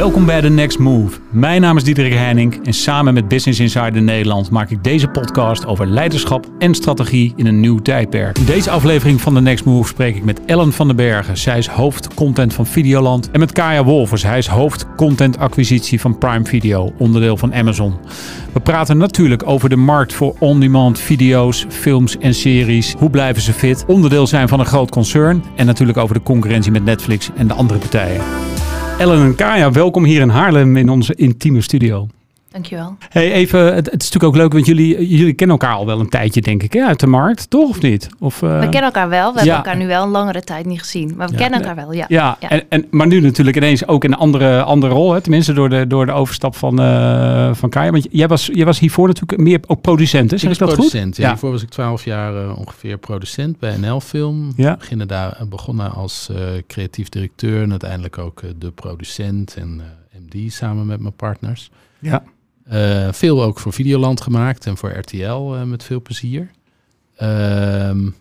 Welkom bij The Next Move. Mijn naam is Diederik Heining en samen met Business Insider Nederland maak ik deze podcast over leiderschap en strategie in een nieuw tijdperk. In deze aflevering van The Next Move spreek ik met Ellen van den Bergen. Zij is hoofd content van Videoland. En met Kaya Wolfers. Hij is hoofd content acquisitie van Prime Video, onderdeel van Amazon. We praten natuurlijk over de markt voor on-demand video's, films en series. Hoe blijven ze fit? Onderdeel zijn van een groot concern. En natuurlijk over de concurrentie met Netflix en de andere partijen. Ellen en Kaya, welkom hier in Haarlem in onze intieme studio. Dankjewel. Hey, even, het, het, is natuurlijk ook leuk, want jullie, jullie kennen elkaar al wel een tijdje, denk ik, hè, uit de markt, toch of niet? Of, uh... We kennen elkaar wel. We ja. hebben elkaar nu wel een langere tijd niet gezien, maar we ja. kennen elkaar wel, ja. Ja, ja. En, en, maar nu natuurlijk ineens ook in een andere, andere rol, hè, tenminste door de, door de overstap van, uh, van Kaya. Want jij was, jij was hiervoor natuurlijk meer ook producent, hè? Zeg ik, dat producent, goed? Ja. Hiervoor was ik twaalf jaar uh, ongeveer producent bij NL Film. Ja. Beginnen daar, begonnen als creatief directeur en uiteindelijk ook de producent en MD samen met mijn partners. Ja. Uh, veel ook voor Videoland gemaakt en voor RTL uh, met veel plezier. Um,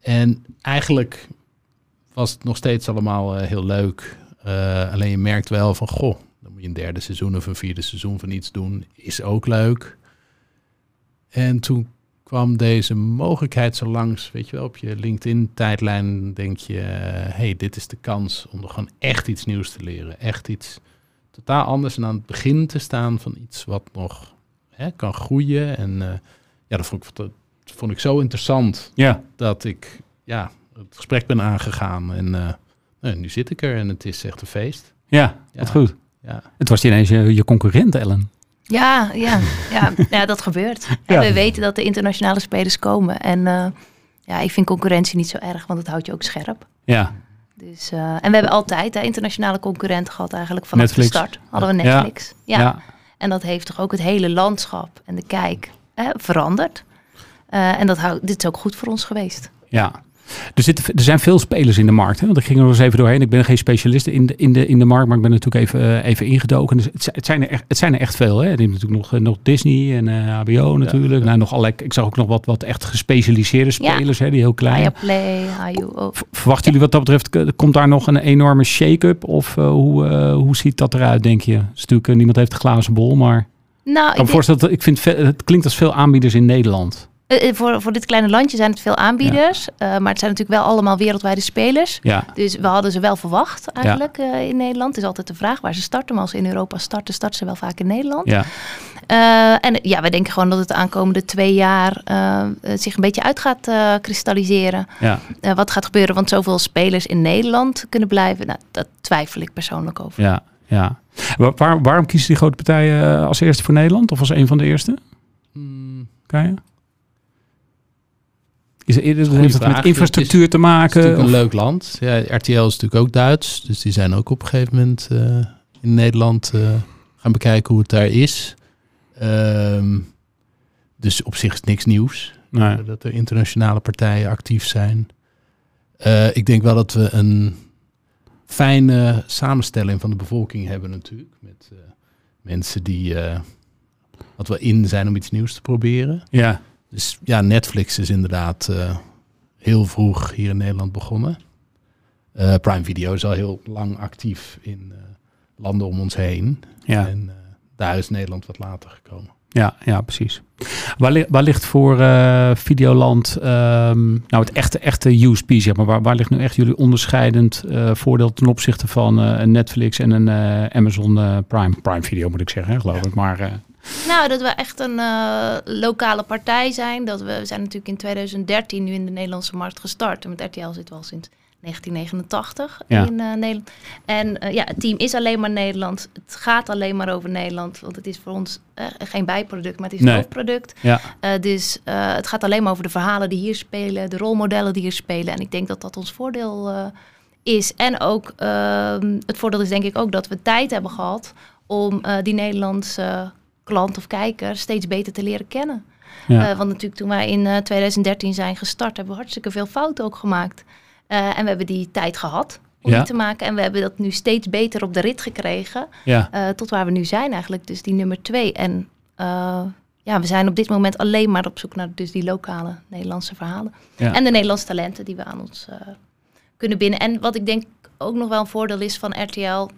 en eigenlijk was het nog steeds allemaal uh, heel leuk. alleen je merkt wel van, goh, dan moet je een derde seizoen of een vierde seizoen van iets doen. Is ook leuk. En toen kwam deze mogelijkheid zo langs, weet je wel, op je LinkedIn-tijdlijn denk je, hey, dit is de kans om er gewoon echt iets nieuws te leren. Echt iets totaal anders en aan het begin te staan van iets wat nog hè, kan groeien. En uh, ja, dat vond ik, dat vond ik zo interessant ja. dat ik ja, het gesprek ben aangegaan. En uh, nou, nu zit ik er en het is echt een feest. Ja, wat ja. goed. Ja. Het was ineens je, je concurrent, Ellen. Ja, ja, ja, ja dat gebeurt. En we weten dat de internationale spelers komen. En uh, ja, ik vind concurrentie niet zo erg, want het houdt je ook scherp. Ja, dus, uh, en we hebben altijd hè, internationale concurrenten gehad eigenlijk vanaf Netflix. de start. Hadden we Netflix. Ja. ja. En dat heeft toch ook het hele landschap en de kijk hè, veranderd. Uh, en dat houdt, dit is ook goed voor ons geweest. Ja, er, zitten, er zijn veel spelers in de markt. Hè? Want ik ging er nog eens even doorheen. Ik ben geen specialist in de, in de, in de markt, maar ik ben natuurlijk even, uh, even ingedoken. Dus het, het, zijn er echt, het zijn er echt veel. Hè? Je hebt natuurlijk nog, nog Disney en uh, HBO natuurlijk. Ja, ja. Nou, nog allerlei, ik zag ook nog wat, wat echt gespecialiseerde spelers, hè, die heel klein. Ja, Play, HU. Verwachten jullie wat dat betreft, komt daar nog een enorme shake-up? Of hoe, hoe ziet dat eruit, denk je? Is natuurlijk, niemand heeft een glazen bol, maar... Nou, ik kan me voorstellen, dat, ik vind het klinkt als veel aanbieders in Nederland. Uh, voor, voor dit kleine landje zijn het veel aanbieders. Ja. Uh, maar het zijn natuurlijk wel allemaal wereldwijde spelers. Ja. Dus we hadden ze wel verwacht eigenlijk ja. uh, in Nederland. Het is altijd de vraag waar ze starten. Maar als ze in Europa starten, starten ze wel vaak in Nederland. Ja. en ja, we denken gewoon dat het de aankomende twee jaar zich een beetje uit gaat kristalliseren. Ja. wat gaat gebeuren? Want zoveel spelers in Nederland kunnen blijven. Nou, dat twijfel ik persoonlijk over. Ja, ja. Waar, waarom kiezen die grote partijen als eerste voor Nederland? Of als een van de eerste? Hmm. Kan je? Is er, heeft het met infrastructuur het is, te maken? Het is natuurlijk een leuk land. Ja, RTL is natuurlijk ook Duits. Dus die zijn ook op een gegeven moment uh, in Nederland uh, gaan bekijken hoe het daar is. Um, dus op zich is niks nieuws. Nee. Uh, dat er internationale partijen actief zijn. ik denk wel dat we een fijne samenstelling van de bevolking hebben natuurlijk. Met mensen die wat wel in zijn om iets nieuws te proberen. Ja. Dus ja, Netflix is inderdaad uh, heel vroeg hier in Nederland begonnen. Uh, Prime Video is al heel lang actief in uh, landen om ons heen. Ja. En daar is Nederland wat later gekomen. Ja, ja precies. Waar, li waar ligt voor Videoland um, nou het echte, echte USP, zeg maar? Waar, waar ligt nu echt jullie onderscheidend voordeel ten opzichte van een Netflix en een Amazon Prime? Prime Video moet ik zeggen, geloof ik. Maar nou, dat we echt een uh, lokale partij zijn. Dat we, we zijn natuurlijk in 2013 nu in de Nederlandse markt gestart. En met RTL zitten we al sinds 1989 ja. in uh, Nederland. En uh, ja, het team is alleen maar Nederland. Het gaat alleen maar over Nederland. Want het is voor ons geen bijproduct, maar het is een hoofdproduct. Ja. dus het gaat alleen maar over de verhalen die hier spelen. De rolmodellen die hier spelen. En ik denk dat dat ons voordeel is. En ook ehm, het voordeel is denk ik ook dat we tijd hebben gehad... om die Nederlandse klant of kijker steeds beter te leren kennen. Ja. Uh, want natuurlijk toen wij in uh, 2013 zijn gestart, hebben we hartstikke veel fouten ook gemaakt. Uh, en we hebben die tijd gehad om Ja. die te maken. En we hebben dat nu steeds beter op de rit gekregen. Ja. tot waar we nu zijn eigenlijk. Dus die nummer twee. En ja, we zijn op dit moment alleen maar op zoek naar dus die lokale Nederlandse verhalen. En de Nederlandse talenten die we aan ons kunnen binnen. En wat ik denk ook nog wel een voordeel is van RTL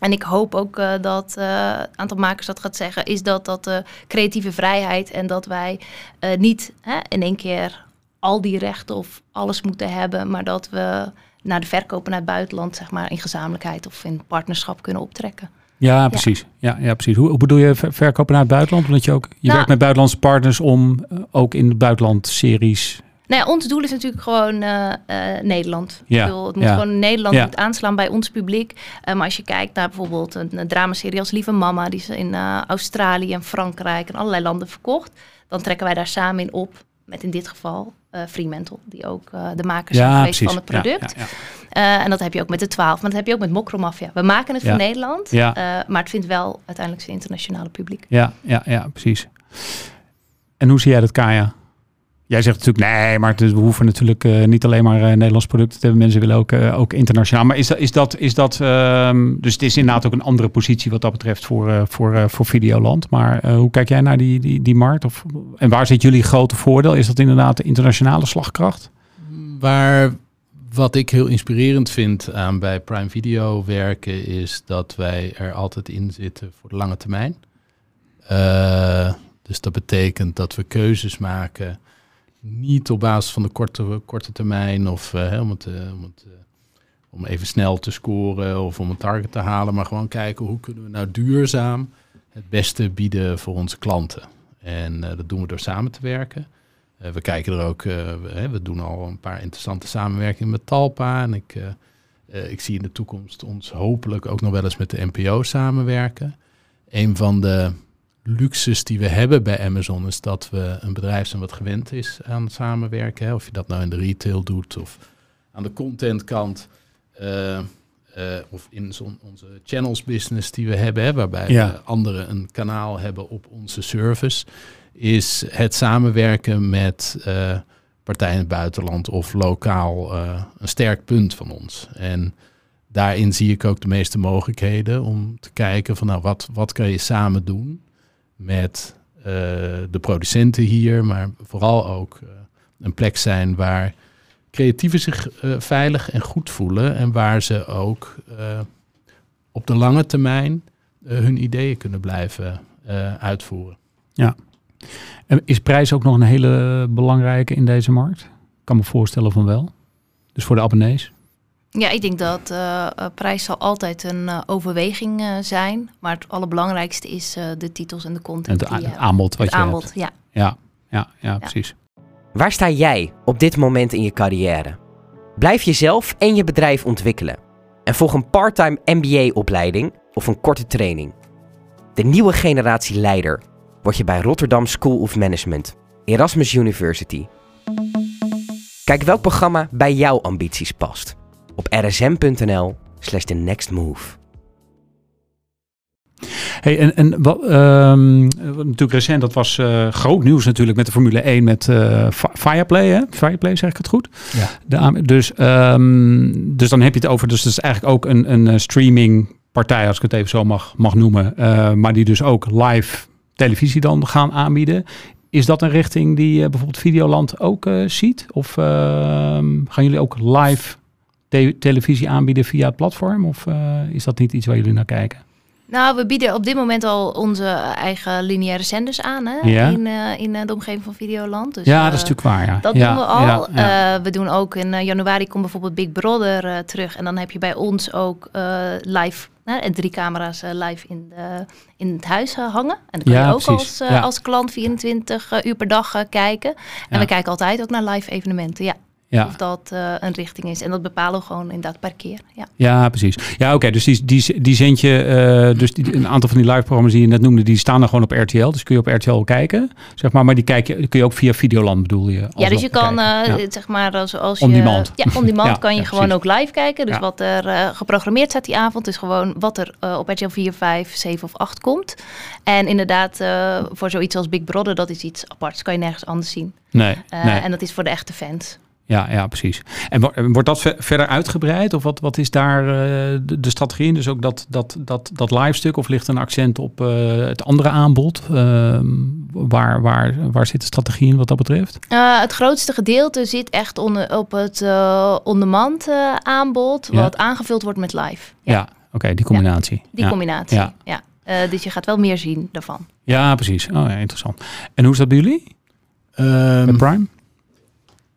En ik hoop ook uh, dat uh, een aantal makers dat gaat zeggen, is dat dat de creatieve vrijheid en dat wij uh, niet hè, in één keer al die rechten of alles moeten hebben, maar dat we naar de verkopen naar het buitenland, zeg maar, in gezamenlijkheid of in partnerschap kunnen optrekken. Ja, precies. Ja, ja, precies. Hoe, hoe bedoel je verkopen naar het buitenland? Omdat je ook je nou, werkt met buitenlandse partners om ook in het buitenland series nou ja, ons doel is natuurlijk gewoon uh, uh, Nederland. Ja. Bedoel, het moet ja. gewoon Nederland ja. moet aanslaan bij ons publiek. Uh, maar als je kijkt naar bijvoorbeeld een, een dramaserie als Lieve Mama, die is in Australië en Frankrijk en allerlei landen verkocht, dan trekken wij daar samen in op. Met in dit geval Fremantle, die ook de makers zijn geweest van het product. en dat heb je ook met de 12, maar dat heb je ook met Mokromafia. We maken het voor Nederland, maar het vindt wel uiteindelijk zijn internationale publiek. Ja, ja, ja, precies. En hoe zie jij dat, Kaya? Jij zegt natuurlijk nee, maar we hoeven natuurlijk uh, niet alleen maar uh, Nederlands producten te hebben. Mensen willen ook, uh, ook internationaal. Maar is dat, is dat, is dat um, dus het is inderdaad ook een andere positie wat dat betreft voor, voor, voor Videoland. Maar hoe kijk jij naar die, die, die markt? Of, en waar zit jullie grote voordeel? Is dat inderdaad de internationale slagkracht? Waar wat ik heel inspirerend vind aan bij Prime Video werken, is dat wij er altijd in zitten voor de lange termijn. dus dat betekent dat we keuzes maken niet op basis van de korte, korte termijn of uh, om, het, om, het, om even snel te scoren of om een target te halen, maar gewoon kijken hoe kunnen we nou duurzaam het beste bieden voor onze klanten. En dat doen we door samen te werken. We kijken er ook, we, we, doen al een paar interessante samenwerkingen met Talpa. En ik, ik zie in de toekomst ons hopelijk ook nog wel eens met de NPO samenwerken. Een van de luxes die we hebben bij Amazon is dat we een bedrijf zijn wat gewend is aan samenwerken. Hè. Of je dat nou in de retail doet of aan de contentkant. Uh, uh, of in onze channels business die we hebben, hè, waarbij we anderen een kanaal hebben op onze service, is het samenwerken met uh, partijen in het buitenland of lokaal een sterk punt van ons. En daarin zie ik ook de meeste mogelijkheden om te kijken van nou wat, wat kan je samen doen met uh, de producenten hier, maar vooral ook uh, een plek zijn waar creatieven zich uh, veilig en goed voelen en waar ze ook op de lange termijn hun ideeën kunnen blijven uitvoeren. Ja. En is prijs ook nog een hele belangrijke in deze markt? Ik kan me voorstellen van wel. Dus voor de abonnees? Ja, ik denk dat uh, prijs zal altijd een uh, overweging uh, zijn. Maar het allerbelangrijkste is de titels en de content. En het, aanbod wat het je aanbod, hebt. Ja. Ja, ja, ja, precies. Waar sta jij op dit moment in je carrière? Blijf jezelf en je bedrijf ontwikkelen. En volg een parttime MBA-opleiding of een korte training. De nieuwe generatie leider word je bij Rotterdam School of Management, Erasmus University. Kijk welk programma bij jouw ambities past op rsm.nl slash the next move. Hey, en, en wat, um, natuurlijk recent, dat was uh, groot nieuws natuurlijk met de Formule 1 met uh, Fireplay, hè? Fireplay zeg ik het goed? Ja. De, dus, um, dus dan heb je het over, dus dat is eigenlijk ook een, een streaming partij, als ik het even zo mag, mag noemen, uh, maar die dus ook live televisie dan gaan aanbieden. Is dat een richting die bijvoorbeeld Videoland ook ziet? Of ehm, gaan jullie ook live te televisie aanbieden via het platform? Of uh, is dat niet iets waar jullie naar kijken? Nou, we bieden op dit moment al onze eigen lineaire zenders aan hè? Ja. in, uh, in uh, de omgeving van Videoland. Dus, ja, dat is natuurlijk waar. Ja. Dat ja, doen we al. Ja, we doen ook in januari komt bijvoorbeeld Big Brother terug. En dan heb je bij ons ook live en drie camera's live in, de, in het huis hangen. En dan kan je ook als, als klant 24 uur per dag kijken. En we kijken altijd ook naar live evenementen. Ja. Ja. Of dat uh, een richting is. En dat bepalen we gewoon inderdaad per keer. Ja, ja precies. Ja, oké. Dus die, die, die zend je, uh, dus die, een aantal van die live-programma's die je net noemde, die staan er gewoon op RTL. Dus kun je op RTL kijken, zeg maar. Maar die kijk je, kun je ook via Videoland bedoel je? Ja, dus je kan, uh, ja. zeg maar, zoals je... On demand. Ja, on demand ja, kan je gewoon ook live kijken. Dus wat er geprogrammeerd staat die avond, is gewoon wat er op RTL 4, 5, 7 of 8 komt. En inderdaad, voor zoiets als Big Brother, dat is iets aparts. kan je nergens anders zien. Nee, nee. En dat is voor de echte fans. Ja, ja, precies. En wordt dat verder uitgebreid? Of wat, wat is daar uh, de, de, strategie in? Dus ook dat, dat, dat, dat live stuk? Of ligt een accent op uh, het andere aanbod? Uh, waar, waar, waar zit de strategie in wat dat betreft? Eh, het grootste gedeelte zit echt onder, op het on-demand aanbod. Wat ja. aangevuld wordt met live. Ja, ja oké, die combinatie. Die ja. combinatie. Ja. Ja. Eh, dus je gaat wel meer zien daarvan. ja, precies. Oh, ja, interessant. En hoe is dat bij jullie? Ehm, Met Prime?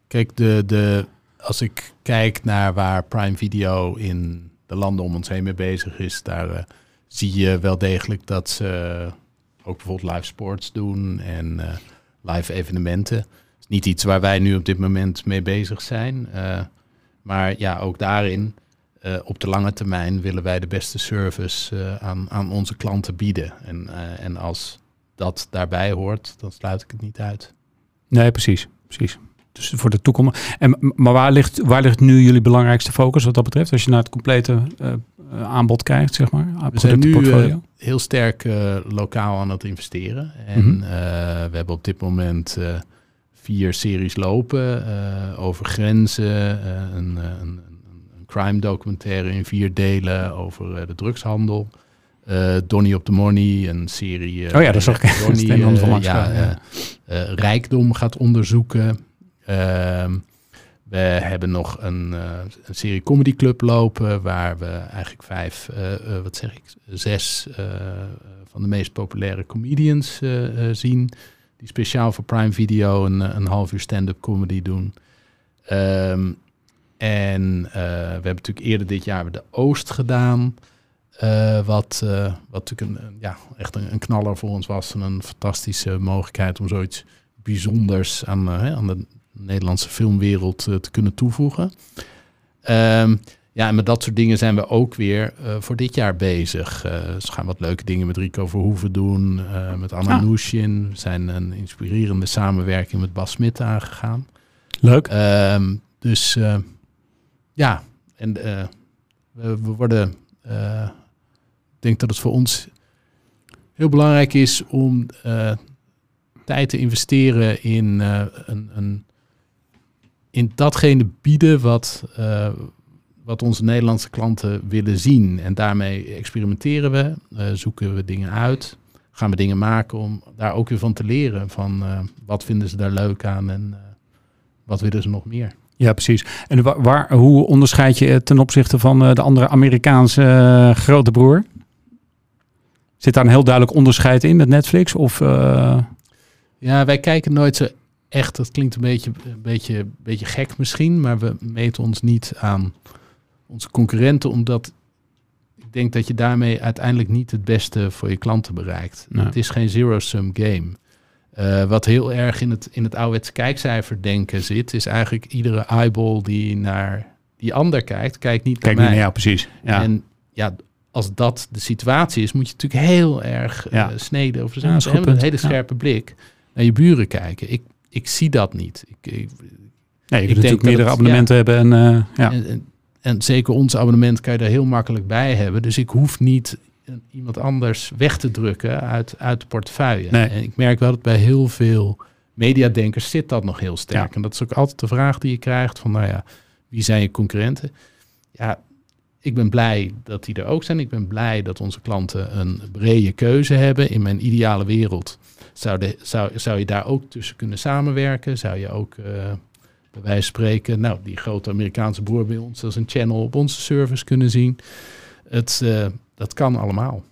Kijk, de, de, als ik kijk naar waar Prime Video in de landen om ons heen mee bezig is, daar eh, zie je wel degelijk dat ze ook bijvoorbeeld live sports doen en eh, live evenementen. Is niet iets waar wij nu op dit moment mee bezig zijn. eh, maar ja, ook daarin, op de lange termijn, willen wij de beste service aan, aan onze klanten bieden. En, en als dat daarbij hoort, dan sluit ik het niet uit. Nee, precies. precies. Dus voor de toekomst. En, maar waar ligt, waar ligt nu jullie belangrijkste focus wat dat betreft? Als je naar het complete eh, aanbod kijkt, zeg maar. We zijn nu eh, heel sterk eh, lokaal aan het investeren. En Mhm. we hebben op dit moment vier series lopen over grenzen. een, een, een, een crime documentaire in vier delen over de drugshandel. Eh Donnie op the Money, een serie. Oh ja, dat zag ik. Donnie, langs ja, rijkdom gaat onderzoeken. Ehm, we hebben nog een, eh, een serie Comedy Club lopen, waar we eigenlijk vijf, eh, eh, wat zeg ik, zes van de meest populaire comedians zien. Die speciaal voor Prime Video een, een half uur stand-up comedy doen. Ehm, en we hebben natuurlijk eerder dit jaar de Oost gedaan. wat, wat natuurlijk een, ja, echt een, een knaller voor ons was. En een fantastische mogelijkheid om zoiets bijzonders aan, aan de Nederlandse filmwereld eh, te kunnen toevoegen. Ehm, ja, en met dat soort dingen zijn we ook weer eh, voor dit jaar bezig. Eh ze gaan wat leuke dingen met Rico Verhoeven doen, eh, met Anna Ah. We zijn een inspirerende samenwerking met Bas Smit aangegaan. Leuk. Ehm, dus ja, en we, we worden. ik denk dat het voor ons heel belangrijk is om tijd te investeren in, een, een, in datgene bieden wat, eh, wat onze Nederlandse klanten willen zien. En daarmee experimenteren we, eh, zoeken we dingen uit, gaan we dingen maken om daar ook weer van te leren. Van eh, wat vinden ze daar leuk aan en wat willen ze nog meer. Ja, precies. En wa- waar, hoe onderscheid je ten opzichte van de andere Amerikaanse grote broer? Zit daar een heel duidelijk onderscheid in met Netflix? Of, Ja, wij kijken nooit zo echt. Dat klinkt een beetje, een beetje, een beetje gek misschien, maar we meten ons niet aan onze concurrenten, omdat ik denk dat je daarmee uiteindelijk niet het beste voor je klanten bereikt. Nee. Het is geen zero-sum game. Eh, wat heel erg in het, in het ouderwetse kijkcijfer denken zit, is eigenlijk iedere eyeball die naar die ander kijkt, kijkt niet kijk naar niet mij. naar jou, precies. Ja. En ja, als dat de situatie is, moet je natuurlijk heel erg Ja. eh, sneden of Ja, zo, met een hele Ja. scherpe blik naar je buren kijken. Ik, ik zie dat niet. Ik, ik- nee, je ik kunt natuurlijk meerdere het- abonnementen hebben. En, eh, ja. en, en, en zeker ons abonnement kan je er heel makkelijk bij hebben. Dus ik hoef niet iemand anders weg te drukken uit, uit de portefeuille. Nee. En ik merk wel dat bij heel veel mediadenkers zit dat nog heel sterk. Ja. En dat is ook altijd de vraag die je krijgt van, nou ja, wie zijn je concurrenten? Ja, ik ben blij dat die er ook zijn. Ik ben blij dat onze klanten een brede keuze hebben. In mijn ideale wereld zou, zou, zou je daar ook tussen kunnen samenwerken. Zou je ook, eh, bij wijze van spreken, nou, die grote Amerikaanse broer bij ons als een channel op onze service kunnen zien. Het, eh, dat kan allemaal.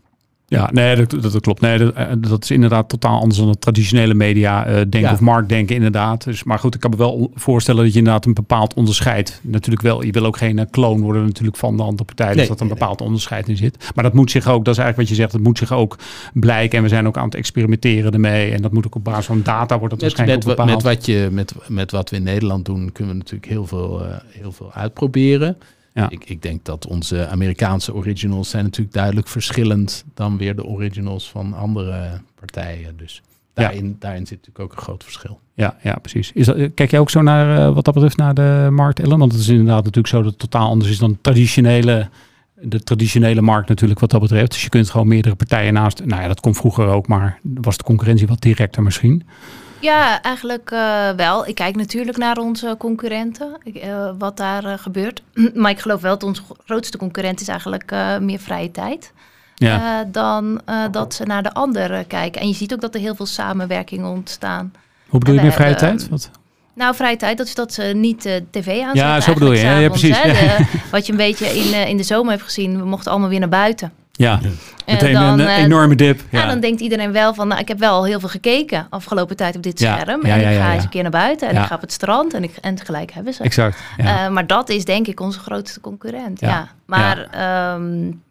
Ja, nee, dat, dat, dat klopt. Nee, dat, eh, dat is inderdaad totaal anders dan het traditionele media eh, denken Ja. of marktdenken inderdaad. Dus, maar goed, ik kan me wel voorstellen dat je inderdaad een bepaald onderscheid. Natuurlijk wel, je wil ook geen eh, kloon worden natuurlijk van de andere partij. Dus dat er een nee, bepaald onderscheid in zit. Maar dat moet zich ook, dat is eigenlijk wat je zegt, dat moet zich ook blijken. En we zijn ook aan het experimenteren ermee. En dat moet ook op basis van data wordt dat Met, waarschijnlijk met, bepaald. met, wat je, met, met wat we in Nederland doen, kunnen we natuurlijk heel veel, heel veel uitproberen. Ja. Ik, ik denk dat onze Amerikaanse originals zijn natuurlijk duidelijk verschillend dan weer de originals van andere partijen. Dus Ja. daarin, daarin zit natuurlijk ook een groot verschil. Ja, ja, precies. Is dat, kijk jij ook zo naar, eh, wat dat betreft, naar de markt, Ellen? Want het is inderdaad natuurlijk zo dat het totaal anders is dan traditionele, de traditionele markt natuurlijk wat dat betreft. Dus je kunt gewoon meerdere partijen naast, nou ja, dat kon vroeger ook, maar was de concurrentie wat directer misschien. Ja, eigenlijk eh, wel. Ik kijk natuurlijk naar onze concurrenten, eh, wat daar eh, gebeurt. maar ik geloof wel dat onze grootste concurrent is eigenlijk meer vrije tijd. Ja, dan dat ze naar de ander eh, kijken. En je ziet ook dat er heel veel samenwerkingen ontstaan. hoe bedoel je meer vrije tijd? Wat? Nou, vrije tijd, dat is dat ze niet uh, tv aanzetten. Ja, zo bedoel je. Ja, ja, precies. Hè, de, wat je een beetje in, uh, in de zomer hebt gezien, we mochten allemaal weer naar buiten. Ja, meteen dan, een enorme dip. Ja. ja. dan denkt iedereen wel van, nou, ik heb wel heel veel gekeken afgelopen tijd op dit scherm. en ik ga eens een keer naar buiten en ik ga op het strand en, ik, en tegelijk hebben ze. Exact. Uh, maar dat is denk ik onze grootste concurrent. Ja. Maar um,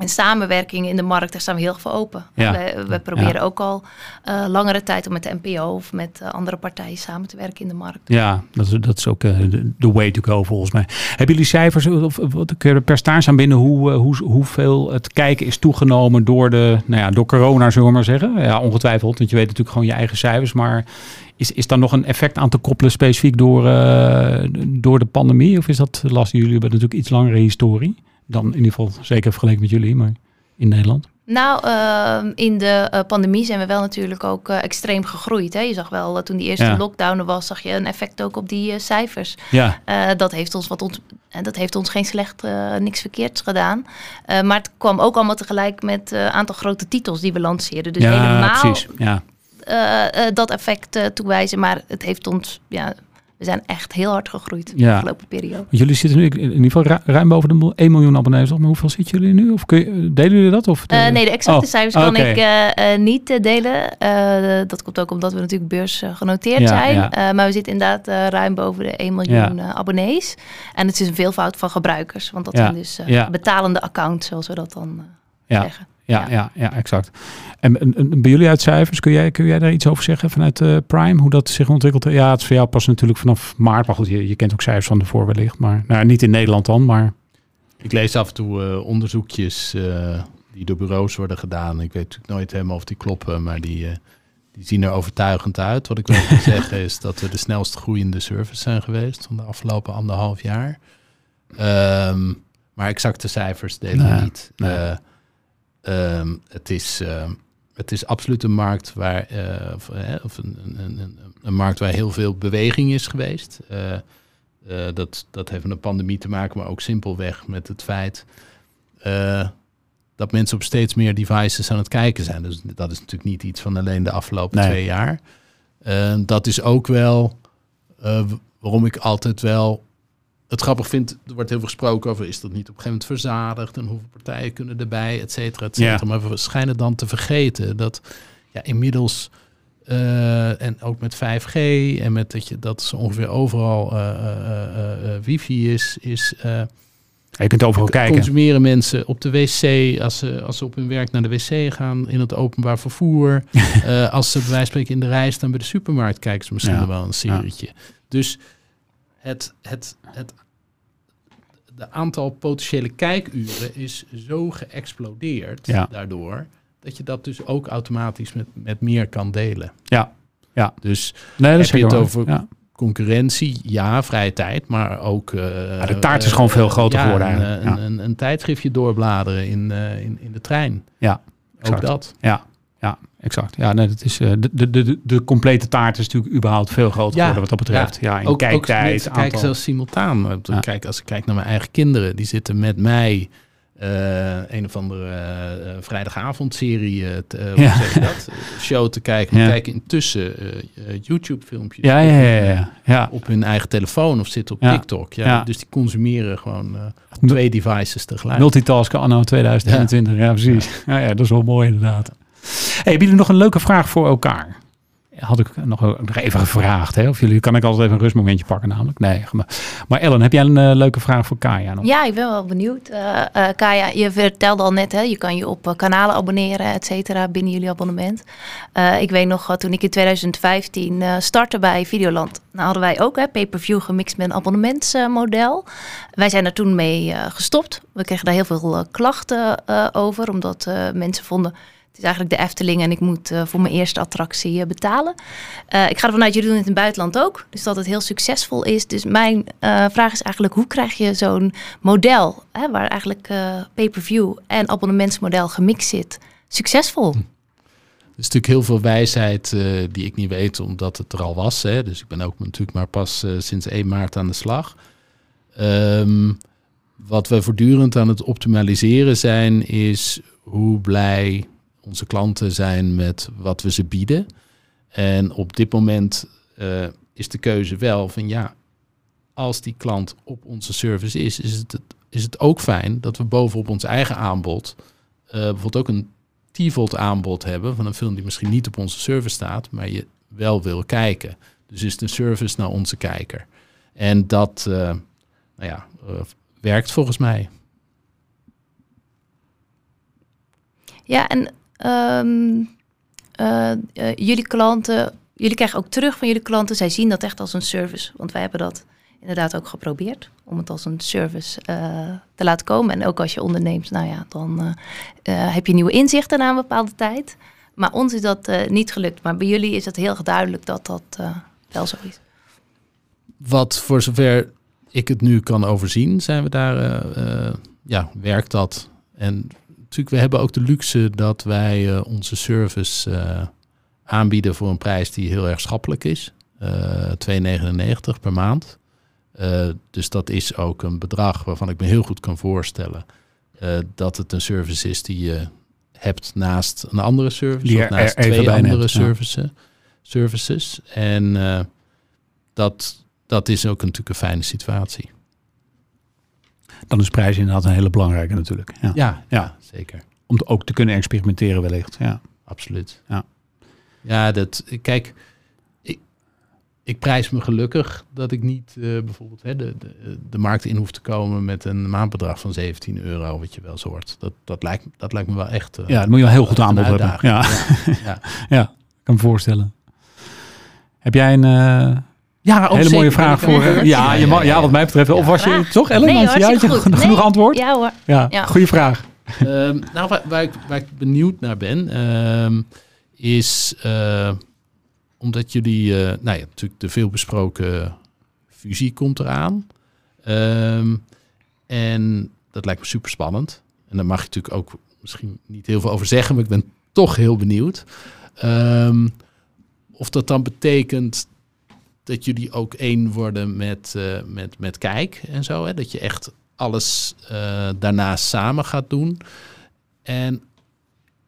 en samenwerking in de markt, daar staan we heel veel open. Ja. We, we, proberen ook al uh, langere tijd om met de NPO of met uh, andere partijen samen te werken in de markt. Ja, dat is, dat is ook uh, de way to go volgens mij. Hebben jullie cijfers of wat per staan aan binnen hoe, hoe, hoeveel het kijken is toegenomen door, de, nou ja, door corona, zullen we maar zeggen? Ja, ongetwijfeld, want je weet natuurlijk gewoon je eigen cijfers. Maar is, is daar nog een effect aan te koppelen specifiek door, door de pandemie? Of is dat lastig? Jullie hebben natuurlijk iets langere historie dan in ieder geval zeker vergeleken met jullie, maar in Nederland? Nou, uh, in de uh, pandemie zijn we wel natuurlijk ook uh, extreem gegroeid. Hè? Je zag wel, toen die eerste ja. lockdown er was, zag je een effect ook op die cijfers. Ja. dat heeft ons wat ont dat heeft ons geen slecht, niks verkeerds gedaan. maar het kwam ook allemaal tegelijk met een aantal grote titels die we lanceerden. Dus ja, helemaal precies. Ja. dat effect toewijzen. Maar het heeft ons ja, we zijn echt heel hard gegroeid ja. de afgelopen periode. Jullie zitten nu in ieder geval ruim boven de 1 miljoen abonnees op. Maar hoeveel zitten jullie nu? Of kun je, delen jullie dat? Of uh, nee, de exacte oh. cijfers kan okay. ik uh, uh, niet delen. dat komt ook omdat we natuurlijk beursgenoteerd ja, zijn. Ja. maar we zitten inderdaad ruim boven de 1 miljoen abonnees. En het is een veelvoud van gebruikers. Want dat zijn dus betalende accounts, zoals we dat dan zeggen. Ja, ja, ja, exact. En, en, bij jullie uit cijfers, kun jij, kun jij daar iets over zeggen vanuit uh, Prime, hoe dat zich ontwikkelt? Ja, het is voor jou pas natuurlijk vanaf maart, maar goed, je, je kent ook cijfers van de wellicht, maar nou, niet in Nederland dan, maar... Ik lees af en toe uh, onderzoekjes uh, die door bureaus worden gedaan. Ik weet natuurlijk nooit helemaal of die kloppen, maar die, die zien er overtuigend uit. Wat ik wil zeggen is dat we de snelst groeiende service zijn geweest van de afgelopen anderhalf jaar. Um, maar exacte cijfers delen we niet. Nee. Um, het, is, uh, het is absoluut een markt waar, uh, of, uh, of een, een, een, een, markt waar heel veel beweging is geweest. dat, dat heeft met een pandemie te maken, maar ook simpelweg met het feit dat mensen op steeds meer devices aan het kijken zijn. Dus dat is natuurlijk niet iets van alleen de afgelopen nee. twee jaar. dat is ook wel waarom ik altijd wel het grappig vind, er wordt heel veel gesproken over, is dat niet op een gegeven moment verzadigd en hoeveel partijen kunnen erbij, et cetera, et cetera. Maar we schijnen dan te vergeten dat ja, inmiddels, uh, en ook met 5G en met dat je dat ze ongeveer overal uh, uh, wifi is, is je kunt overal kijken. Consumeren mensen op de wc, als ze, als ze op hun werk naar de wc gaan, in het openbaar vervoer. als ze bij wijze van spreken in de rij staan bij de supermarkt, kijken ze misschien ja. wel een serietje. Dus het, het, het de aantal potentiële kijkuren is zo geëxplodeerd ja. daardoor, dat je dat dus ook automatisch met, met meer kan delen. Ja, ja. Dus nee, dat heb je het over ja. concurrentie, ja, vrije tijd, maar ook... Uh, de taart is gewoon veel groter ja, geworden. Een, een, een, een, tijdschriftje doorbladeren in, uh, in, in de trein. Ja, ook dat. Ja, ja, exact. Ja, nee, dat is, uh, de, de, de, de complete taart is natuurlijk überhaupt veel groter ja, geworden wat dat betreft. Ja, ja in ook, kijktijd. Ook aantal... zelfs simultaan. Ja. Kijk, als ik kijk naar mijn eigen kinderen, die zitten met mij uh, een of andere uh, vrijdagavondserie, uh, ja. zeg je dat? show te kijken. Maar kijken intussen YouTube-filmpjes ja, ja, ja, ja, ja. op hun eigen telefoon of zitten op TikTok. Ja, Dus die consumeren gewoon twee devices tegelijk. Multitasken anno 2021, ja, precies. Ja. Ja, dat is wel mooi inderdaad. Hey, hebben jullie nog een leuke vraag voor elkaar? Had ik nog, nog even gevraagd. Hè? Of jullie kan ik altijd even een rustmomentje pakken, namelijk. Nee, maar, Ellen, heb jij een uh, leuke vraag voor Kaya? Nog? Ja, ik ben wel benieuwd. Uh, uh, Kaya, je vertelde al net, hè, je kan je op kanalen abonneren, et cetera, binnen jullie abonnement. ik weet nog, toen ik in 2015 startte bij Videoland, nou hadden wij ook pay-per-view gemixt met een abonnementsmodel. wij zijn er toen mee gestopt. We kregen daar heel veel klachten over, omdat mensen vonden is eigenlijk de Efteling en ik moet uh, voor mijn eerste attractie uh, betalen. Uh, ik ga ervan uit, jullie doen het in het buitenland ook. Dus dat het heel succesvol is. Dus mijn vraag is eigenlijk, hoe krijg je zo'n model... Hè, waar eigenlijk pay-per-view en abonnementsmodel gemixt zit, succesvol? Hm. Er is natuurlijk heel veel wijsheid die ik niet weet, omdat het er al was. Hè. Dus ik ben ook natuurlijk maar pas sinds 1 maart aan de slag. Um, wat we voortdurend aan het optimaliseren zijn, is hoe blij onze klanten zijn met wat we ze bieden. En op dit moment uh, is de keuze wel van ja, als die klant op onze service is, is het, is het ook fijn dat we bovenop ons eigen aanbod uh, bijvoorbeeld ook een T-Volt aanbod hebben van een film die misschien niet op onze service staat, maar je wel wil kijken. Dus is een service naar onze kijker. En dat uh, nou ja, werkt volgens mij. Ja, en um, jullie klanten, jullie krijgen ook terug van jullie klanten, zij zien dat echt als een service. Want wij hebben dat inderdaad ook geprobeerd om het als een service uh, te laten komen. En ook als je onderneemt, nou ja, dan heb je nieuwe inzichten na een bepaalde tijd. Maar ons is dat niet gelukt. Maar bij jullie is het heel duidelijk dat dat wel zo is. Wat voor zover ik het nu kan overzien, zijn we daar, ja, werkt dat. En natuurlijk, we hebben ook de luxe dat wij onze service aanbieden voor een prijs die heel erg schappelijk is. Uh, 2,99 per maand. Dus dat is ook een bedrag waarvan ik me heel goed kan voorstellen dat het een service is die je hebt naast een andere service, die of naast twee andere services, ja. services. En dat, dat is ook natuurlijk een fijne situatie. Dan is prijs inderdaad een hele belangrijke natuurlijk. Ja, ja, ja zeker. Om ook te kunnen experimenteren wellicht. Ja, absoluut. Ja, ja dat, kijk, ik prijs me gelukkig dat ik niet uh, bijvoorbeeld hè, de, de, de, markt in hoef te komen met een maandbedrag van 17 euro, wat je wel zo hoort. Dat, dat, lijkt, dat lijkt me wel echt. Uh, ja, dat moet je wel heel goed aanbod hebben. Ja. Ja. Ja. ja, ik kan me voorstellen. Heb jij een. Uh, ja, hele zeker, mooie vraag voor. Ja, ja, je mag, ja, wat mij betreft. Of was je toch, Ellen? Nee, ja, had je goed. genoeg nee. antwoord? Ja hoor. Ja, ja. goede vraag. um, nou, waar, waar, ik, waar ik benieuwd naar ben, um, is omdat jullie, uh, nou ja, natuurlijk de veelbesproken fusie komt eraan. Um, en dat lijkt me super spannend. En daar mag je natuurlijk ook misschien niet heel veel over zeggen, maar ik ben toch heel benieuwd. Um, of dat dan betekent dat jullie ook één worden met, uh, met, met Kijk en zo. Hè? Dat je echt alles uh, daarna samen gaat doen. En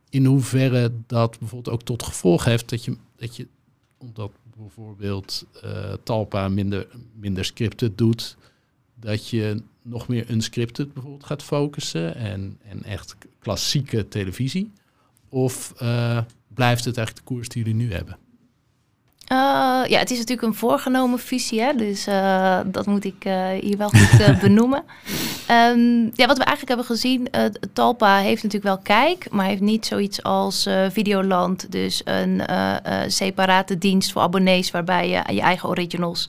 in hoeverre dat bijvoorbeeld ook tot gevolg heeft dat je, dat je omdat bijvoorbeeld uh, Talpa minder, minder scripted doet, dat je nog meer unscripted bijvoorbeeld gaat focussen en, en echt klassieke televisie? Of blijft het eigenlijk de koers die jullie nu hebben? Uh, ja, het is natuurlijk een voorgenomen fusie, hè? dus uh, dat moet ik uh, hier wel goed benoemen. Um, ja, wat we eigenlijk hebben gezien, Talpa heeft natuurlijk wel kijk, maar heeft niet zoiets als Videoland, dus een separate dienst voor abonnees waarbij je je eigen originals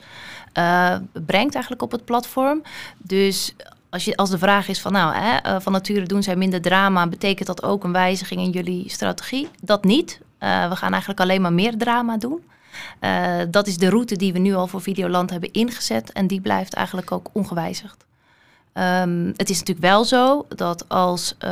brengt eigenlijk op het platform. Dus als, je, als de vraag is van nou, hè, van nature doen zij minder drama, betekent dat ook een wijziging in jullie strategie? Dat niet. we gaan eigenlijk alleen maar meer drama doen. Uh, dat is de route die we nu al voor Videoland hebben ingezet en die blijft eigenlijk ook ongewijzigd. Um, het is natuurlijk wel zo dat als uh,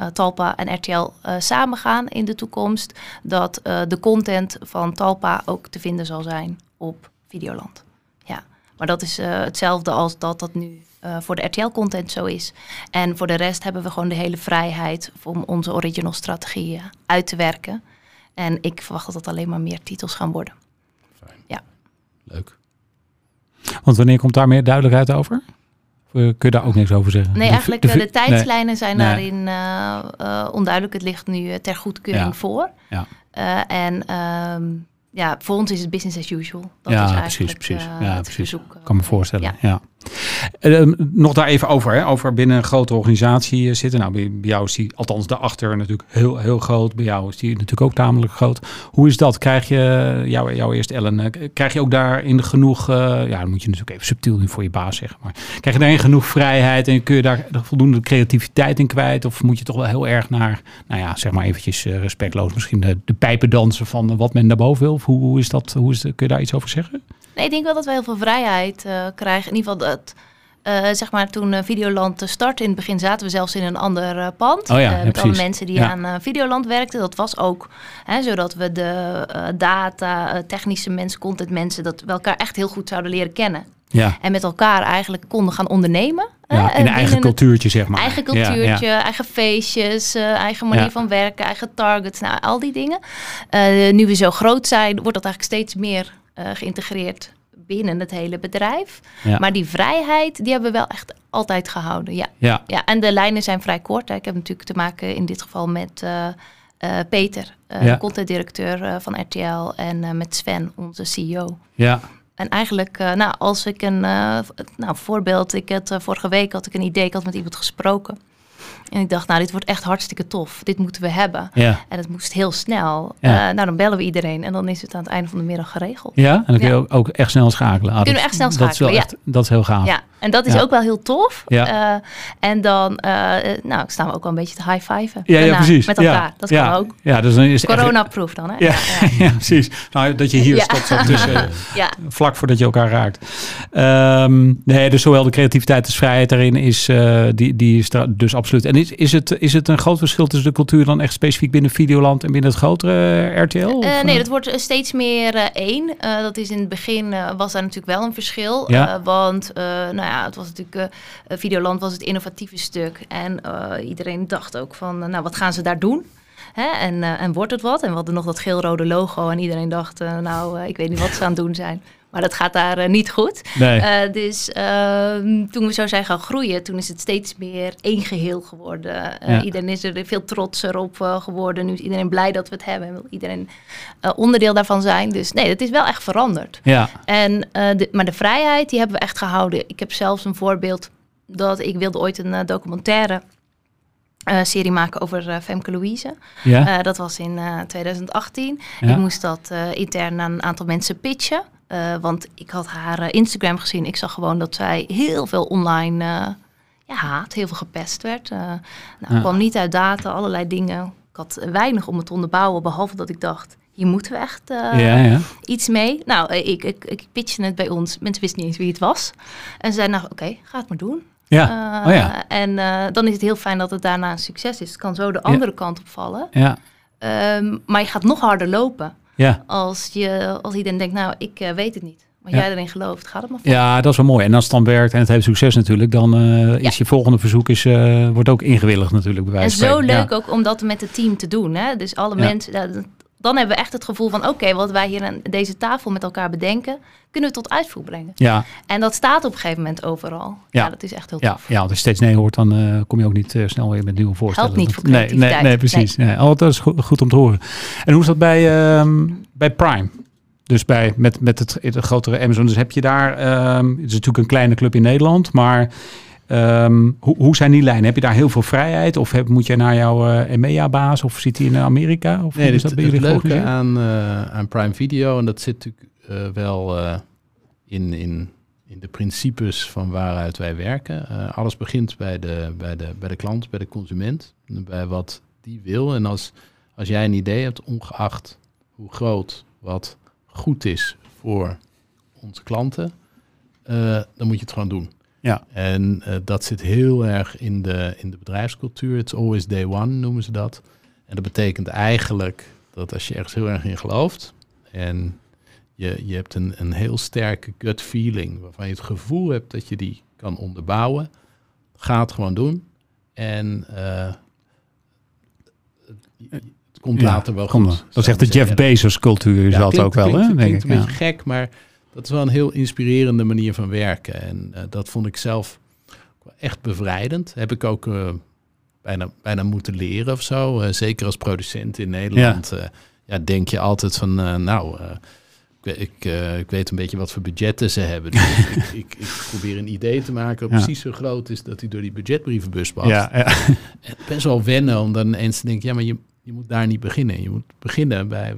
uh, Talpa en RTL uh, samengaan in de toekomst, dat de content van Talpa ook te vinden zal zijn op Videoland. Ja, maar dat is hetzelfde als dat dat nu voor de RTL-content zo is. En voor de rest hebben we gewoon de hele vrijheid om onze original strategieën uit te werken. En ik verwacht dat het alleen maar meer titels gaan worden. Fijn. Ja. Leuk. Want wanneer komt daar meer duidelijkheid over? Kun je daar ook niks over zeggen? Nee, eigenlijk de, de, de tijdslijnen nee. zijn daarin uh, uh, onduidelijk. Het ligt nu ter goedkeuring ja. voor. Ja. Uh, en um, ja, voor ons is het business as usual. Dat ja, is precies, precies. Uh, ja, precies. Verzoek, kan me voorstellen. Ja. ja. Uh, nog daar even over, hè, over binnen een grote organisatie uh, zitten. Nou, bij, bij, jou is die, althans daarachter natuurlijk heel, heel groot. Bij jou is die natuurlijk ook tamelijk groot. Hoe is dat? Krijg je, jou, jou eerst Ellen, krijg je ook daarin genoeg, ja, dan moet je natuurlijk even subtiel nu voor je baas zeggen. Maar krijg je daarin genoeg vrijheid en kun je daar voldoende creativiteit in kwijt? Of moet je toch wel heel erg naar, nou ja, zeg maar eventjes respectloos misschien de, de pijpen dansen van wat men daarboven wil? Hoe, is dat, hoe kun je daar iets over zeggen? Nee, ik denk wel dat we heel veel vrijheid uh, krijgen. In ieder geval dat, uh, zeg maar, toen uh, Videoland startte in het begin zaten we zelfs in een ander pand. Oh ja, met alle mensen die ja. aan Videoland werkten. Dat was ook hè, zodat we de data, technische mensen, content mensen, dat we elkaar echt heel goed zouden leren kennen. Ja. En met elkaar eigenlijk konden gaan ondernemen. Ja, in eigen cultuurtje, zeg maar. Eigen cultuurtje, ja, ja. eigen feestjes, uh, eigen manier van werken, eigen targets, nou, al die dingen. Uh, nu we zo groot zijn, wordt dat eigenlijk steeds meer eh, geïntegreerd binnen het hele bedrijf. Ja. Maar die vrijheid, die hebben we wel echt altijd gehouden. Ja, Ja, ja en de lijnen zijn vrij kort. Hè. Ik heb natuurlijk te maken in dit geval met eh, eh, Peter, Ja. contentdirecteur van RTL, en met Sven, onze CEO. ja, En eigenlijk, nou, als ik een nou, voorbeeld, ik had vorige week had ik een idee, ik had met iemand gesproken. En ik dacht, nou, dit wordt echt hartstikke tof. Dit moeten we hebben. ja. En het moest heel snel. Ja. Eh, nou, dan bellen we iedereen en dan is het aan het einde van de middag geregeld. Ja, en dan kun je Ja. ook, ook echt snel schakelen. Ah, Kunnen dat- we echt snel Dat is, wel schakelen, ja. echt, dat is heel gaaf. Ja, en dat is ook wel heel tof. Ja. Eh, en dan eh, nou, staan we ook wel een beetje te high-fiven. Ja, ja, precies. Met elkaar. Dat kan ook. Ja, dus dan is echt- Corona-proof dan, hè? Ja, ja. precies. Nou, dat je hier stopt zo tussen, vlak voordat je elkaar raakt. Ehm, nee, dus zowel de creativiteit als vrijheid daarin is, die, die is dus absoluut. En is, is, het, is het een groot verschil tussen de cultuur dan echt specifiek binnen Videoland en binnen het grotere eh, RTL? Eh, nee, eh? dat wordt steeds meer één. Dat is in het begin was daar natuurlijk wel een verschil. Ja. Want nou ja, het was natuurlijk Videoland was het innovatieve stuk. En iedereen dacht ook van, nou wat gaan ze daar doen? Hè? En, en wordt het wat? En we hadden nog dat geel-rode logo. En iedereen dacht, nou, ik weet niet wat ze aan het doen zijn. Maar dat gaat daar uh, niet goed. Nee. Uh, dus uh, toen we zo zijn gaan groeien, toen is het steeds meer één geheel geworden. Ja. Iedereen is er veel trotser op geworden. Nu is iedereen blij dat we het hebben. En wil iedereen onderdeel daarvan zijn. Dus nee, het is wel echt veranderd. Ja. En, de, maar de vrijheid, die hebben we echt gehouden. Ik heb zelfs een voorbeeld dat ik wilde ooit een documentaire uh, serie maken over uh, Femke Louise. Ja. Uh, dat was in 2018. Ja. Ik moest dat intern aan een aantal mensen pitchen. Uh, want ik had haar uh, Instagram gezien. Ik zag gewoon dat zij heel veel online uh, ja, haat, heel veel gepest werd. Nou, ja. kwam niet uit data, allerlei dingen. Ik had weinig om het te onderbouwen, behalve dat ik dacht... hier moeten we echt ja, ja. iets mee. Nou, ik, ik, ik pitchte het bij ons. Mensen wisten niet eens wie het was. En ze zeiden, nou oké, okay, ga het maar doen. Ja. Oh, ja. En dan is het heel fijn dat het daarna een succes is. Het kan zo de andere kant opvallen. Ja. Um, maar je gaat nog harder lopen. Ja. Als, je, als iedereen denkt, nou, ik uh, weet het niet. Maar ja. jij erin gelooft, gaat het maar voor. Ja, dat is wel mooi. En als het dan werkt en het heeft succes natuurlijk, dan uh, is je volgende verzoek is, uh, wordt ook ingewilligd natuurlijk. Bij en zo leuk ook om dat met het team te doen. Hè? Dus alle mensen, dan hebben we echt het gevoel van, oké, okay, wat wij hier aan deze tafel met elkaar bedenken, kunnen we tot uitvoer brengen. Ja. En dat staat op een gegeven moment overal. Ja, ja dat is echt heel ja. tof. Ja, als je steeds nee hoort, dan uh, kom je ook niet uh, snel weer met nieuwe voorstellen. Helpt niet voor nee, nee, nee, precies. Nee. Nee. Oh, dat is goed, goed, om te horen. En hoe is dat bij, um, bij Prime? Dus bij, met, met het, het grotere Amazon. Dus heb je daar, um, het is natuurlijk een kleine club in Nederland, maar um, hoe, hoe zijn die lijnen? Heb je daar heel veel vrijheid? Of heb, moet je naar jouw uh, EMEA-baas? Of zit hij in Amerika? Of nee, is dat bij jullie het leuke aan, uh, aan Prime Video, en dat zit natuurlijk uh, wel in, in, in de principes van waaruit wij werken. Alles begint bij de, bij, de, bij de klant, bij de consument, bij wat die wil. En als, als jij een idee hebt, ongeacht hoe groot wat goed is voor onze klanten, dan moet je het gewoon doen. Ja. En uh, dat zit heel erg in de, in de bedrijfscultuur. It's always day one noemen ze dat. En dat betekent eigenlijk dat als je ergens heel erg in gelooft en je, je hebt een, een heel sterke gut feeling waarvan je het gevoel hebt dat je die kan onderbouwen, ga het gewoon doen. En uh, het komt ja, later wel goed. Dat is echt de Jeff Bezos cultuur, is ja, dat klinkt, ook wel, klinkt, hè? Klinkt denk een ik. beetje gek, maar dat is wel een heel inspirerende manier van werken. En uh, dat vond ik zelf echt bevrijdend. Heb ik ook uh, bijna, bijna moeten leren of zo. Uh, zeker als producent in Nederland. Ja. ja denk je altijd van, nou, ik, ik, ik, weet een beetje wat voor budgetten ze hebben. Dus ik, ik, ik, probeer een idee te maken dat ja. precies zo groot is dat hij door die budgetbrievenbus past. Ja, ja. Best wel wennen om dan eens te denken, ja, maar je, je moet daar niet beginnen. Je moet beginnen bij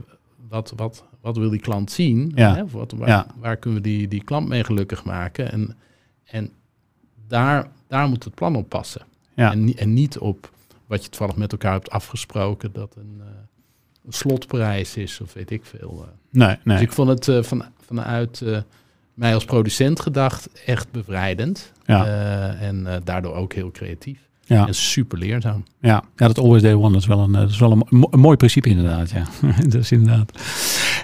wat, wat, wat wil die klant zien? Ja. Hè? Wat, waar, ja. waar, kunnen we die, die klant mee gelukkig maken? En, en daar, daar moet het plan op passen. Ja. En, en niet op wat je toevallig met elkaar hebt afgesproken, dat een, uh, een slotprijs is of weet ik veel. Uh. Nee, nee. Dus ik vond het uh, van, vanuit mij als producent gedacht echt bevrijdend. Ja. en daardoor ook heel creatief. Ja. En super leerzaam. Ja, ja, dat always day one dat is wel een, eh, dat is wel een, mo- een mooi principe inderdaad. Ja, dat is inderdaad.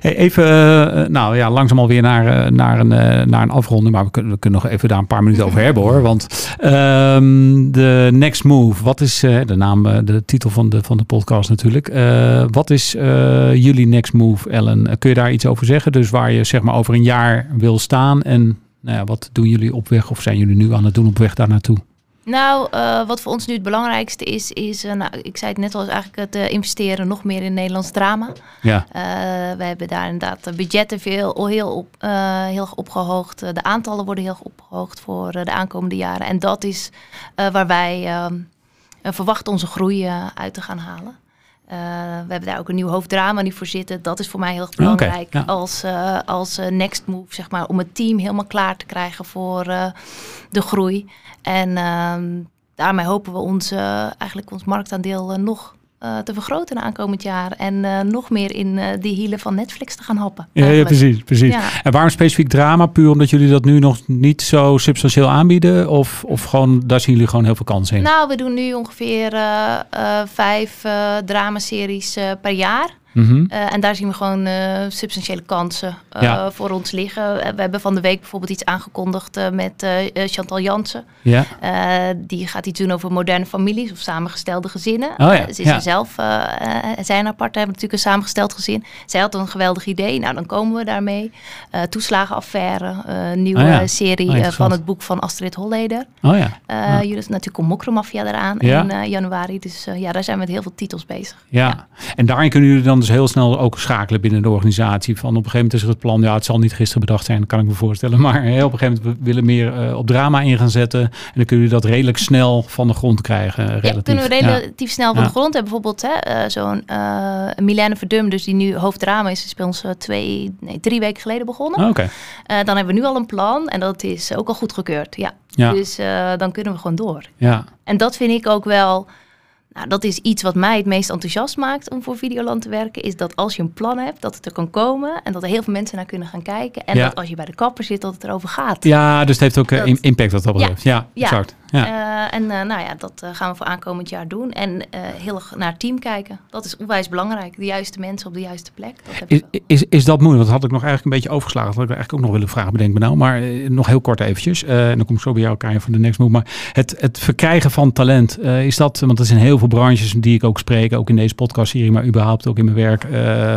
Hey, even, eh, nou ja, langzaam alweer naar, eh, naar, een, eh, naar een afronding. Maar we kunnen, we kunnen nog even daar een paar minuten over hebben hoor. Want ehm, de Next Move, wat is eh, de naam, eh, de titel van de, van de podcast natuurlijk. Eh, wat is eh, jullie Next Move, Ellen? Eh, kun je daar iets over zeggen? Dus waar je zeg maar over een jaar wil staan en nou ja, wat doen jullie op weg of zijn jullie nu aan het doen op weg daar naartoe? Nou, eh, wat voor ons nu het belangrijkste is, is, eh, nou, ik zei het net al, is eigenlijk het eh, investeren nog meer in Nederlands drama. Ja, we hebben daar inderdaad de budgetten veel, heel, op, heel opgehoogd. Eh, de aantallen worden heel opgehoogd voor de aankomende jaren. En dat is waar wij ehm, eh, verwachten onze groei uit te gaan halen. Eh, we hebben daar ook een nieuw hoofddrama nu voor zitten. Dat is voor mij heel erg belangrijk ja. als, eh, als eh, next move, zeg maar, om het team helemaal klaar te krijgen voor de groei. En ehm, daarmee hopen we ons, eigenlijk ons marktaandeel nog eh, te vergroten aankomend jaar. En eh, nog meer in eh die hielen van Netflix te gaan happen. ja, precies. precies. Ja. En waarom specifiek drama? Puur omdat jullie dat nu nog niet zo substantieel aanbieden? Of, of gewoon, daar zien jullie gewoon heel veel kansen in? Nou, we doen nu ongeveer vijf dramaseries per jaar. Mhm. Eh, en daar zien we gewoon eh, substantiële kansen eh, Ja. voor ons liggen. We hebben van de week bijvoorbeeld iets aangekondigd met Chantal Jansen. Ja, die gaat iets doen over moderne families of samengestelde gezinnen. Oh ja, ze is er zelf, zij en haar partner hebben natuurlijk een samengesteld gezin. Zij had een geweldig idee. Nou, dan komen we daarmee. Toeslagenaffaire, nieuwe Oh serie Oh, van het boek van Astrid Holleder. oh ja. Jullie natuurlijk komt Mokromafia eraan in januari. Dus ja, daar zijn we met heel veel titels bezig. Ja. en daarin kunnen jullie dan dus heel snel ook schakelen binnen de organisatie. Van op een gegeven moment is er het plan, ja, het zal niet gisteren bedacht zijn, kan ik me voorstellen. Maar op een gegeven moment we willen meer eh, op drama in gaan zetten. En dan kunnen jullie dat redelijk snel van de grond krijgen. eh, relatief. Ja, kunnen we Ja. relatief snel van Ja. de grond hebben. Bijvoorbeeld hè, eh, zo'n eh Milène Verdum, dus die nu hoofddrama is, is bij ons twee, nee, drie weken geleden begonnen. Oh, Oké, dan hebben we nu al een plan en dat is ook al goedgekeurd. Ja. ja, Dus dan kunnen we gewoon door. ja. En dat vind ik ook wel. Nou, dat is iets wat mij het meest enthousiast maakt om voor Videoland te werken. Is dat als je een plan hebt, dat het er kan komen. En dat er heel veel mensen naar kunnen gaan kijken. En Ja. dat als je bij de kapper zit, dat het erover gaat. Ja, dus het heeft ook eh, Dat- impact wat dat betreft. Ja, Ja. exact. Ja. Eh, en eh, nou ja, dat eh, gaan we voor aankomend jaar doen. En heel erg naar het team kijken. Dat is onwijs belangrijk. De juiste mensen op de juiste plek. Dat Is, is, is dat moeilijk? Dat had ik nog eigenlijk een beetje overgeslagen. Dat had ik eigenlijk ook nog willen vragen, bedenk me nou. Maar nog heel kort eventjes. En dan kom ik zo bij jou, Kaya, voor de next move. Maar het, het verkrijgen van talent, is dat, want is in heel veel branches die ik ook spreek, ook in deze podcastserie, maar überhaupt ook in mijn werk,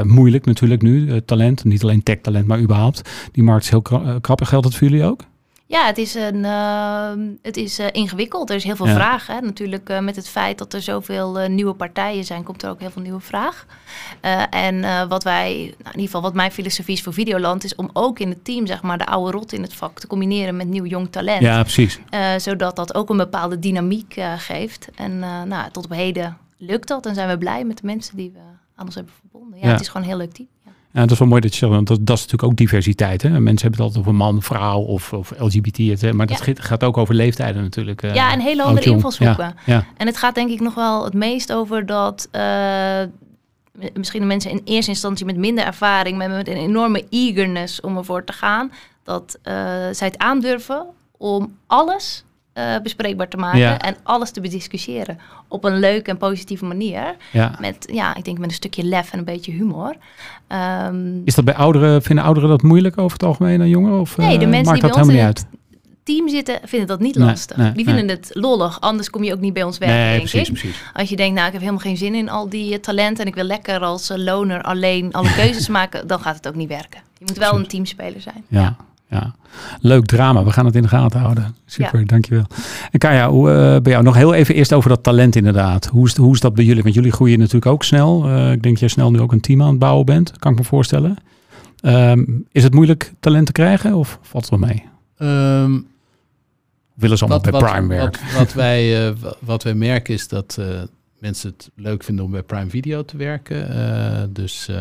moeilijk natuurlijk nu. talent, niet alleen tech talent, maar überhaupt. Die markt is heel kra- krap. Geldt dat voor jullie ook? Ja, het is, een, ehm, het is eh, ingewikkeld. Er is heel veel Ja. vraag. Hè? Natuurlijk eh, met het feit dat er zoveel eh, nieuwe partijen zijn, komt er ook heel veel nieuwe vraag. En wat wij, nou, in ieder geval wat mijn filosofie is voor Videoland, is om ook in het team zeg maar de oude rot in het vak te combineren met nieuw jong talent. Ja, precies. Zodat dat ook een bepaalde dynamiek geeft. En nou, tot op heden lukt dat en zijn we blij met de mensen die we aan ons hebben verbonden. Ja, Ja. het is gewoon een heel leuk team. Ja. Dat is wel mooi dat je zegt, want dat, dat is natuurlijk ook diversiteit. Hè? Mensen hebben het altijd over man, vrouw of, of LGBT. het, hè, Maar dat Ja. gaat- ook over leeftijden natuurlijk. eh, Ja, en hele andere invalshoeken. Ja, ja. En het gaat denk ik nog wel het meest over dat eh, misschien de mensen in eerste instantie met minder ervaring, maar met een enorme eagerness om ervoor te gaan, dat eh, zij het aandurven om alles eh, bespreekbaar te maken Ja. en alles te bediscussiëren op een leuke en positieve manier. ja. Met, ja, ik denk met een stukje lef en een beetje humor. Ehm, Is dat bij ouderen, vinden ouderen dat moeilijk over het algemeen dan jongeren? Of, Nee, de eh, mensen die bij ons in uit? team zitten, vinden dat niet lastig. nee, die nee. vinden het lollig, anders kom je ook niet bij ons werken, denk precies, ik. precies. Als je denkt, nou, ik heb helemaal geen zin in al die eh, talenten en ik wil lekker als loner alleen alle keuzes maken, dan gaat het ook niet werken. Je moet wel een teamspeler zijn. Ja, ja. Leuk drama. We gaan het in de gaten houden. Super, dankjewel. En Kaya, hoe, eh, bij jou nog heel even eerst over dat talent inderdaad. Hoe is, hoe is dat bij jullie? Want jullie groeien natuurlijk ook snel. Eh, ik denk dat jij snel nu ook een team aan het bouwen bent. Kan ik me voorstellen. Ehm, is het moeilijk talent te krijgen of valt het wel mee? Ehm, Willen ze allemaal wat, bij wat, Prime werken? wat, wat wij, eh, wa- wat wij merken is dat eh, mensen het leuk vinden om bij Prime Video te werken. Eh, dus eh,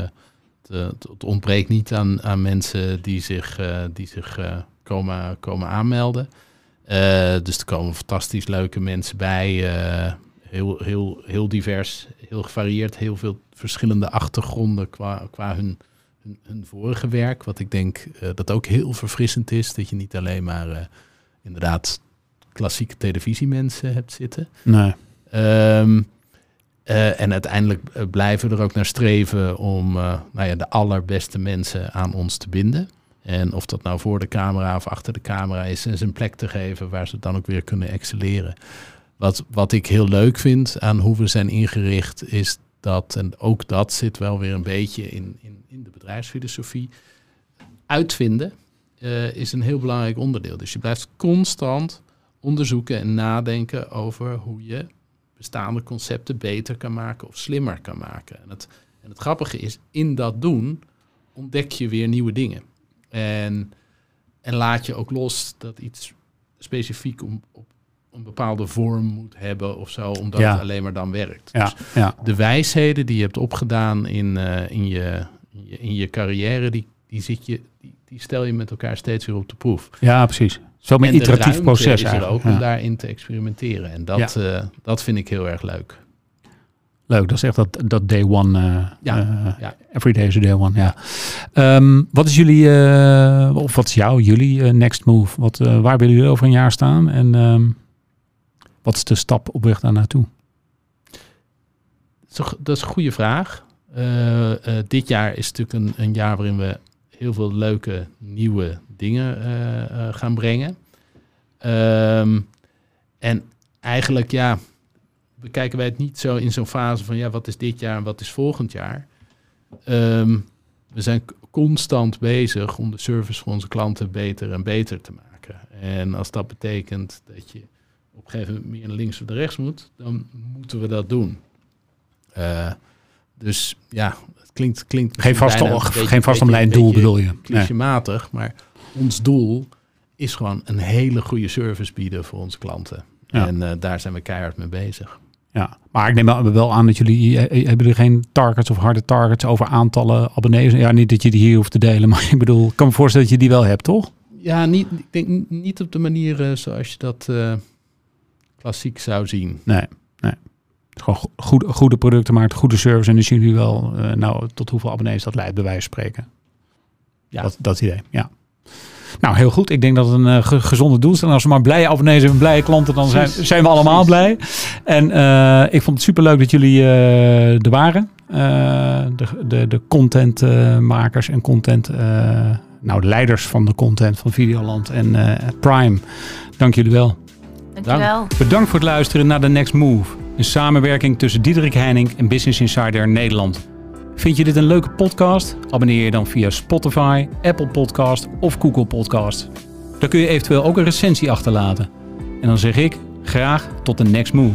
het, eh, het ontbreekt niet aan, aan mensen die zich, eh, die zich eh, komen, komen aanmelden. Dus er komen fantastisch leuke mensen bij. heel, heel, heel divers, heel gevarieerd, heel veel verschillende achtergronden qua, qua hun, hun, hun vorige werk. Wat ik denk dat ook heel verfrissend is. Dat je niet alleen maar inderdaad klassieke televisiemensen hebt zitten. Nee. Ehm, eh, en uiteindelijk eh, blijven we er ook naar streven om eh, nou ja, de allerbeste mensen aan ons te binden. En of dat nou voor de camera of achter de camera is, ze een plek te geven waar ze dan ook weer kunnen excelleren. Wat, wat ik heel leuk vind aan hoe we zijn ingericht, is dat, en ook dat zit wel weer een beetje in, in, in de bedrijfsfilosofie, uitvinden is een heel belangrijk onderdeel. Dus je blijft constant onderzoeken en nadenken over hoe je bestaande concepten beter kan maken of slimmer kan maken. En het, en het grappige is, in dat doen ontdek je weer nieuwe dingen. En, en laat je ook los dat iets specifiek om, op een bepaalde vorm moet hebben of zo, omdat het alleen maar dan werkt. Ja, dus ja. de wijsheden die je hebt opgedaan in, uh, in, je, in, je, in je carrière, die, die, zit je, die, die stel je met elkaar steeds weer op de proef. Ja, precies. Zo een iteratief proces is er ook ja. om daarin te experimenteren. En dat, ja. uh, dat vind ik heel erg leuk. Leuk, dat is echt dat, dat day one. Uh, ja, uh, ja. Every day is a day one, ja. Um, wat is jullie, of wat is jouw, jullie next move? Wat, waar willen jullie over een jaar staan? En um, wat is de stap op weg daar naartoe? Dat is een goede vraag. Dit jaar is natuurlijk een, een, jaar waarin we heel veel leuke nieuwe dingen uh, gaan brengen. Um, en eigenlijk, ja, bekijken wij het niet zo in zo'n fase van, ja, wat is dit jaar en wat is volgend jaar? Um, we zijn constant bezig om de service voor onze klanten beter en beter te maken. En als dat betekent dat je op een gegeven moment meer naar links of rechts moet, dan moeten we dat doen. Uh, dus ja, het klinkt... klinkt geen vaste, geen vastomlijnd doel bedoel je? Clichématig, nee. maar ons doel is gewoon een hele goede service bieden voor onze klanten. Ja. En uh, daar zijn we keihard mee bezig. Ja, maar ik neem wel aan dat jullie, hebben jullie geen targets of harde targets over aantallen abonnees? Ja, niet dat je die hier hoeft te delen, maar ik bedoel, ik kan me voorstellen dat je die wel hebt, toch? Ja, niet, ik denk niet op de manier zoals je dat uh, klassiek zou zien. Nee, gewoon goede, goede producten maakt, goede service. En dan zien jullie wel, uh, nou, tot hoeveel abonnees dat leidt, bij wijze van spreken. Ja. Dat, dat idee, ja. Nou, heel goed. Ik denk dat het een uh, gezonde doel is. En als we maar blije abonnees en blije klanten, dan zijn, zijn we allemaal blij. En uh, ik vond het superleuk dat jullie uh, er waren. de, de, de contentmakers en content, nou, de leiders van de content van Videoland en Prime. Dank jullie wel. Dank. Bedankt voor het luisteren naar The Next Move. Een samenwerking tussen Diederik Heining en Business Insider Nederland. Vind je dit een leuke podcast? Abonneer je dan via Spotify, Apple Podcast of Google Podcast. Daar kun je eventueel ook een recensie achterlaten. En dan zeg ik graag tot de next move.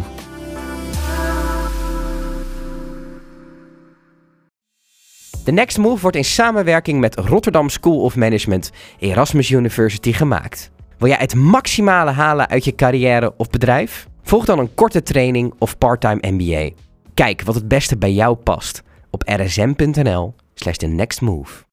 The Next Move wordt in samenwerking met Rotterdam School of Management Erasmus University gemaakt. Wil jij het maximale halen uit je carrière of bedrijf? Volg dan een korte training of parttime MBA. Kijk wat het beste bij jou past op rsm.nl slash the next move.